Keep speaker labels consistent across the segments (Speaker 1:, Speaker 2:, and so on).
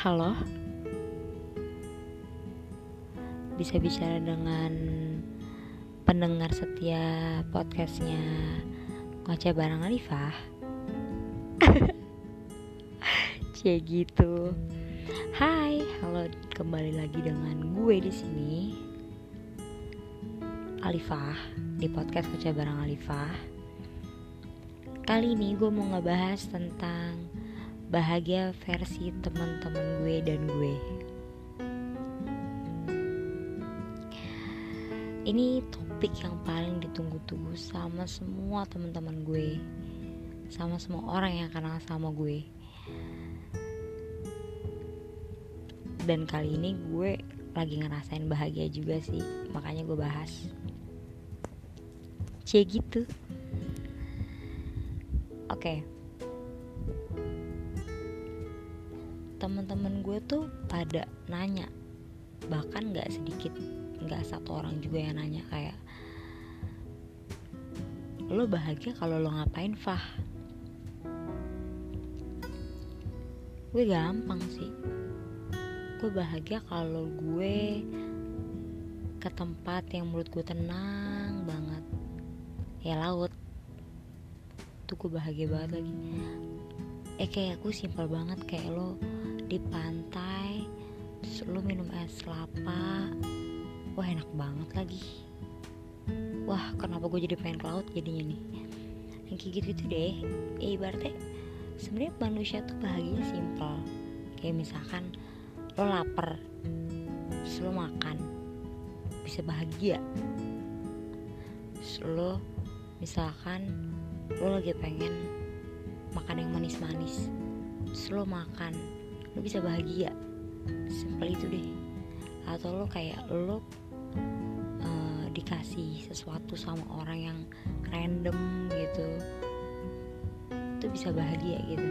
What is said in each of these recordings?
Speaker 1: Halo? Bisa bicara dengan pendengar setia podcastnya Ngoceh bareng Alifah Cie gitu. Hai, halo kembali lagi dengan gue di sini. Alifah di podcast Ngoceh bareng Alifah Kali ini gue mau ngebahas tentang bahagia versi teman-teman gue dan gue. Ini topik yang paling ditunggu-tunggu sama semua teman-teman gue, sama semua orang yang kenal sama gue. Dan kali ini gue lagi ngerasain bahagia juga sih, makanya gue bahas. Cie gitu. Oke. Okay. Teman-teman gue tuh pada nanya bahkan nggak sedikit nggak satu orang juga yang nanya kayak lo bahagia kalau lo ngapain fah? Gue gampang sih. Gue bahagia kalau gue ke tempat yang menurut gue tenang banget. Ya laut. Tuh gue bahagia banget lagi. Eh kayak aku simpel banget kayak lo di pantai terus lu minum es kelapa wah enak banget lagi. Wah kenapa gue jadi pengen ke laut jadinya nih? Yang kayak gitu gitu deh. Ya ibaratnya sebenarnya manusia tuh bahagia simpel. Kayak misalkan lo lapar terus makan bisa bahagia. Terus misalkan lo lagi pengen makan yang manis-manis terus makan lo bisa bahagia. Simpel itu deh. Atau lo kayak lo uh, dikasih sesuatu sama orang yang random gitu itu bisa bahagia gitu.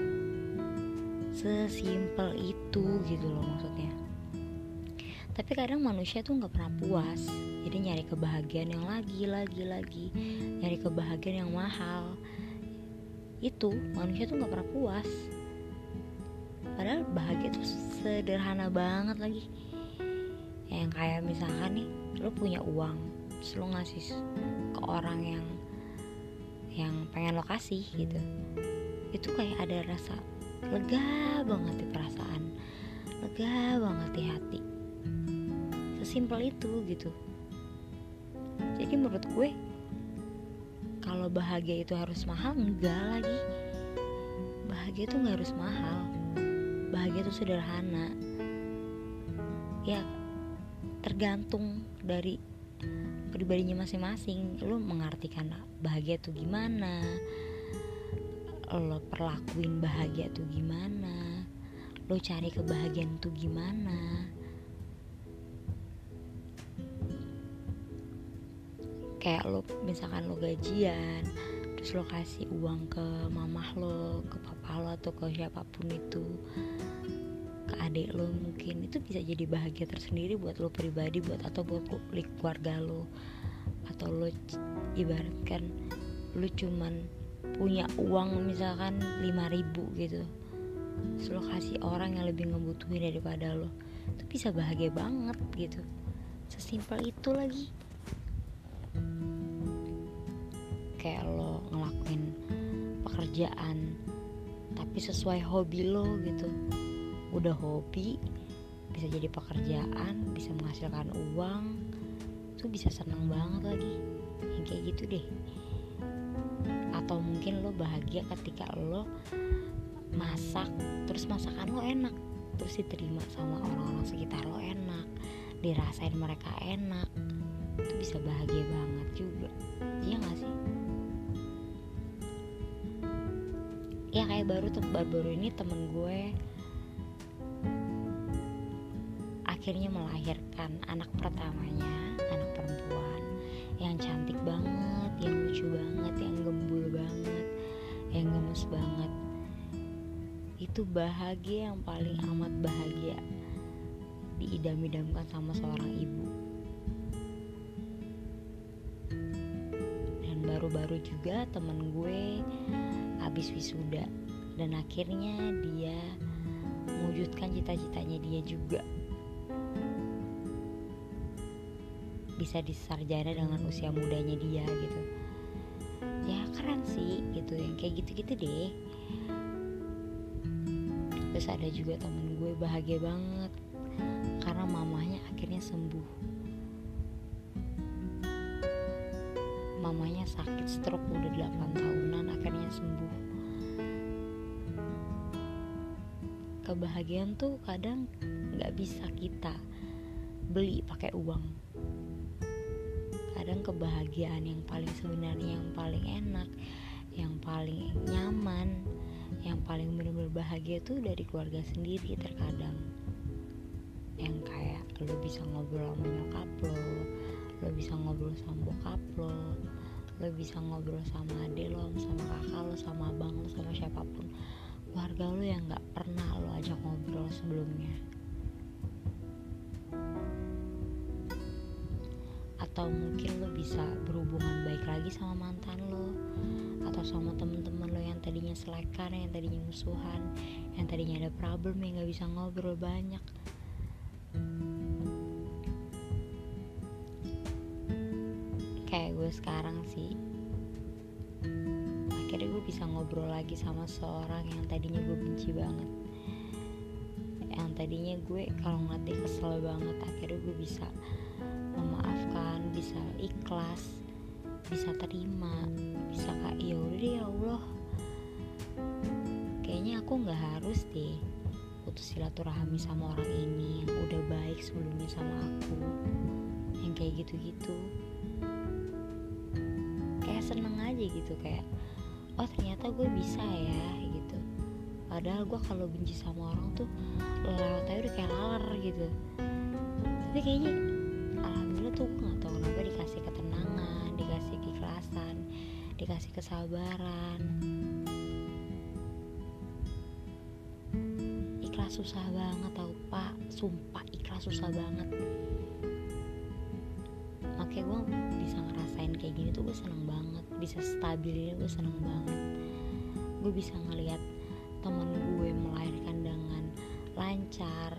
Speaker 1: Sesimpel itu gitu loh maksudnya. Tapi kadang manusia tuh nggak pernah puas. Jadi nyari kebahagiaan yang lagi lagi lagi. Nyari kebahagiaan yang mahal. Itu manusia tuh nggak pernah puas padahal bahagia tuh sederhana banget lagi. Yang kayak misalkan nih lo punya uang terus lo ngasih ke orang yang yang pengen lo kasih gitu. Itu kayak ada rasa lega banget di perasaan lega banget di hati. Sesimpel itu gitu. Jadi menurut gue kalau bahagia itu harus mahal enggak lagi. Bahagia itu nggak harus mahal bahagia itu sederhana. Ya tergantung dari pribadinya masing-masing. Lo mengartikan bahagia itu gimana? Lo perlakuin bahagia itu gimana? Lo cari kebahagiaan itu gimana? Kayak lo misalkan lo gajian terus lo kasih uang ke mamah lo ke papa lo atau ke siapa pun itu ke adik lo mungkin. Itu bisa jadi bahagia tersendiri buat lo pribadi buat atau buat keluarga lo. Atau lo ibaratkan lo cuman punya uang misalkan 5000 gitu. Terus lo kasih orang yang lebih ngebutuhin daripada lo. Itu bisa bahagia banget gitu. Sesimpel itu lagi kayak lo ngelakuin pekerjaan tapi sesuai hobi lo gitu. Udah hobi bisa jadi pekerjaan bisa menghasilkan uang itu bisa senang banget lagi. Yang kayak gitu deh. Atau mungkin lo bahagia ketika lo masak terus masakan lo enak terus diterima sama orang-orang sekitar lo enak dirasain mereka enak itu bisa bahagia banget juga. Iya gak sih ya kayak baru tuh baru-baru ini temen gue akhirnya melahirkan anak pertamanya anak perempuan yang cantik banget yang lucu banget yang gembul banget yang gemes banget. Itu bahagia yang paling amat bahagia diidam-idamkan sama seorang ibu. Dan baru-baru juga temen gue habis wisuda. Dan akhirnya dia mewujudkan cita-citanya dia juga. Bisa disarjana dengan usia mudanya dia gitu. Ya keren sih gitu. Yang kayak gitu-gitu deh. Terus ada juga temen gue bahagia banget. Karena mamanya akhirnya sembuh sakit stroke udah 8 tahunan akhirnya sembuh. Kebahagiaan tuh kadang nggak bisa kita beli pakai uang. Kadang kebahagiaan yang paling sebenarnya yang paling enak yang paling nyaman yang paling benar-benar bahagia tuh dari keluarga sendiri terkadang. Yang kayak lo bisa ngobrol sama nyokap lo lo bisa ngobrol sama bokap lo lo bisa ngobrol sama adik lo sama kakak lo sama abang lo sama siapa pun. Keluarga lo yang nggak pernah lo ajak ngobrol sebelumnya. Atau mungkin lo bisa berhubungan baik lagi sama mantan lo atau sama temen-temen lo yang tadinya selekan yang tadinya musuhan yang tadinya ada problem yang nggak bisa ngobrol banyak kayak gue sekarang sih. Akhirnya gue bisa ngobrol lagi sama seorang yang tadinya gue benci banget. Yang tadinya gue kalau ngeliat dia kesel banget akhirnya gue bisa memaafkan bisa ikhlas bisa terima bisa kayak ya udah ya Allah. Kayaknya aku nggak harus deh putus silaturahmi sama orang ini yang udah baik sebelumnya sama aku yang kayak gitu-gitu aja gitu kayak oh ternyata gue bisa ya gitu. Padahal gue kalau benci sama orang tuh lewat aja udah kayak laler gitu. Tapi kayaknya alhamdulillah tuh gue gak tau kenapa dikasih ketenangan dikasih keikhlasan dikasih kesabaran. Ikhlas susah banget tau pak. Sumpah ikhlas susah banget makanya gue bisa ngerasain kayak gini tuh gue seneng banget bisa stabil ini gue seneng banget. Gue bisa ngelihat temen gue melahirkan dengan lancar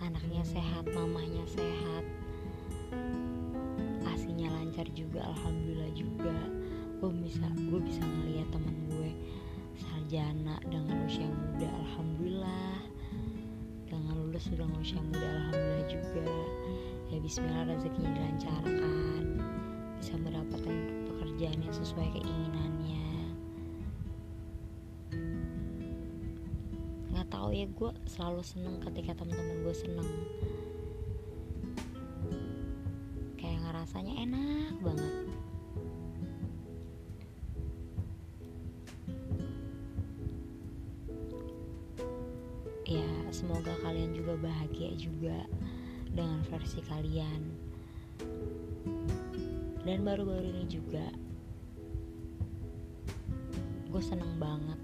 Speaker 1: anaknya sehat mamahnya sehat asinya lancar juga alhamdulillah juga. Gue bisa gue bisa ngelihat temen gue sarjana dengan usia muda alhamdulillah. Dengan lulus dengan usia muda alhamdulillah juga ya Bismillah rezekinya dilancarkan. Bisa mendapatkan pekerjaan yang sesuai keinginannya. Nggak tahu ya gue selalu seneng ketika teman-teman gue seneng. Kayak ngerasanya enak banget. Ya semoga kalian juga bahagia juga dengan versi kalian. Dan baru-baru ini juga gue seneng banget.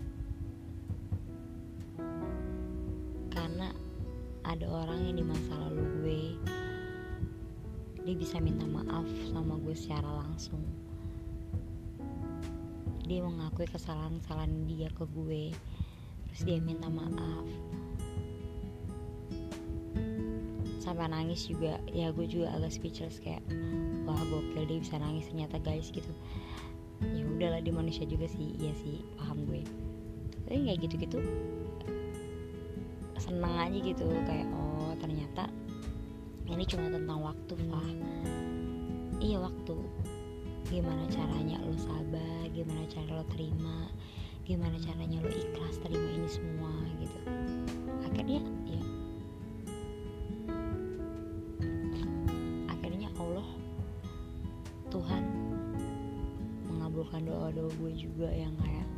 Speaker 1: Karena ada orang yang di masa lalu gue dia bisa minta maaf sama gue secara langsung. Dia mengakui kesalahan-kesalahan dia ke gue terus dia minta maaf sampai nangis juga. Ya gue juga agak speechless kayak wah gokil dia bisa nangis ternyata guys gitu. Ya udahlah di manusia juga sih. Iya sih paham gue. Tapi kayak gitu gitu seneng aja gitu. Kayak oh ternyata ini cuma tentang waktu lah iya waktu. Gimana caranya lo sabar gimana cara lo terima gimana caranya lo ikhlas terima ini semua gitu. Ya akhirnya gue juga yang kayak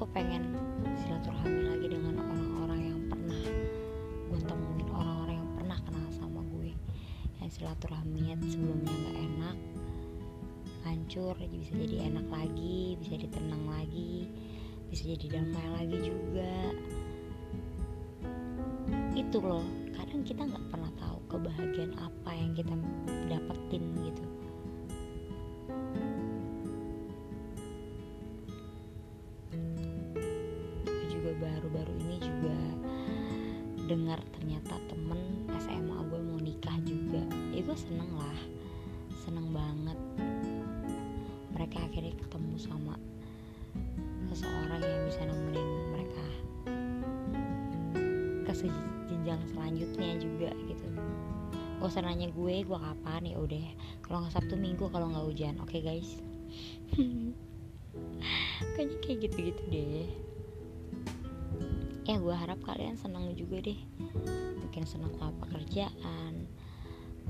Speaker 1: gue pengen silaturahmi lagi dengan orang-orang yang pernah gue temuin orang-orang yang pernah kenal sama gue. Yang silaturahminya sebelumnya nggak enak hancur bisa jadi enak lagi bisa ditenang lagi bisa jadi damai lagi juga. Itu loh kadang kita nggak pernah tahu kebahagiaan apa yang kita dapetin gitu dengar ternyata temen SMA gue mau nikah juga. Ya gue seneng lah. Seneng banget. Mereka akhirnya ketemu sama seseorang yang bisa nemenin mereka ke jenjang selanjutnya juga gitu. Gak usah gue gue kapan ya udah. Kalau nggak sabtu minggu kalau nggak hujan. Oke okay, guys? Kayaknya kayak gitu-gitu deh ya gue harap kalian senang juga deh. Mungkin senang sama pekerjaan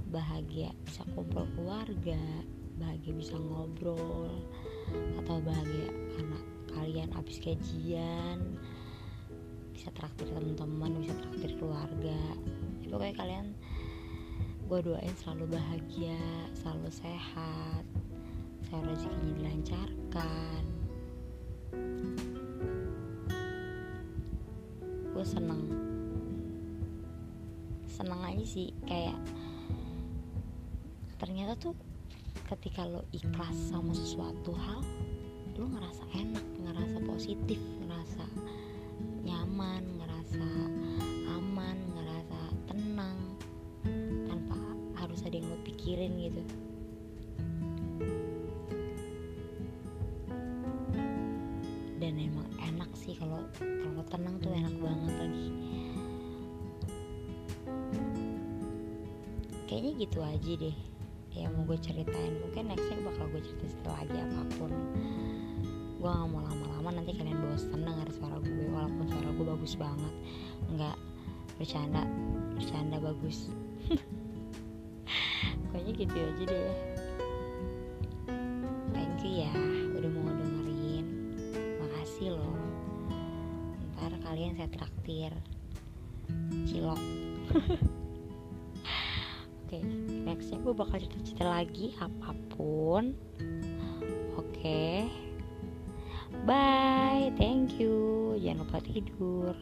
Speaker 1: bahagia bisa kumpul keluarga bahagia bisa ngobrol atau bahagia karena kalian habis kajian bisa traktir teman-teman bisa traktir keluarga. Ya, pokoknya kalian gue doain selalu bahagia selalu sehat selalu rezekinya dilancarkan gue seneng. Seneng aja sih kayak ternyata tuh ketika lo ikhlas sama sesuatu hal lo ngerasa enak ngerasa positif kayaknya gitu aja deh. Yang mau gue ceritain mungkin nextnya bakal gue cerita lagi apa pun. Gue gak mau lama-lama nanti kalian bosan denger suara gue walaupun suara gue bagus banget. Nggak bercanda bercanda bagus. Kayaknya gitu aja deh. Thank you ya udah mau dengerin. Makasih loh. Ntar kalian saya traktir. Cilok oke okay, nextnya gue bakal cerita-cerita lagi apa pun. Oke. Okay. bye thank you. Jangan lupa tidur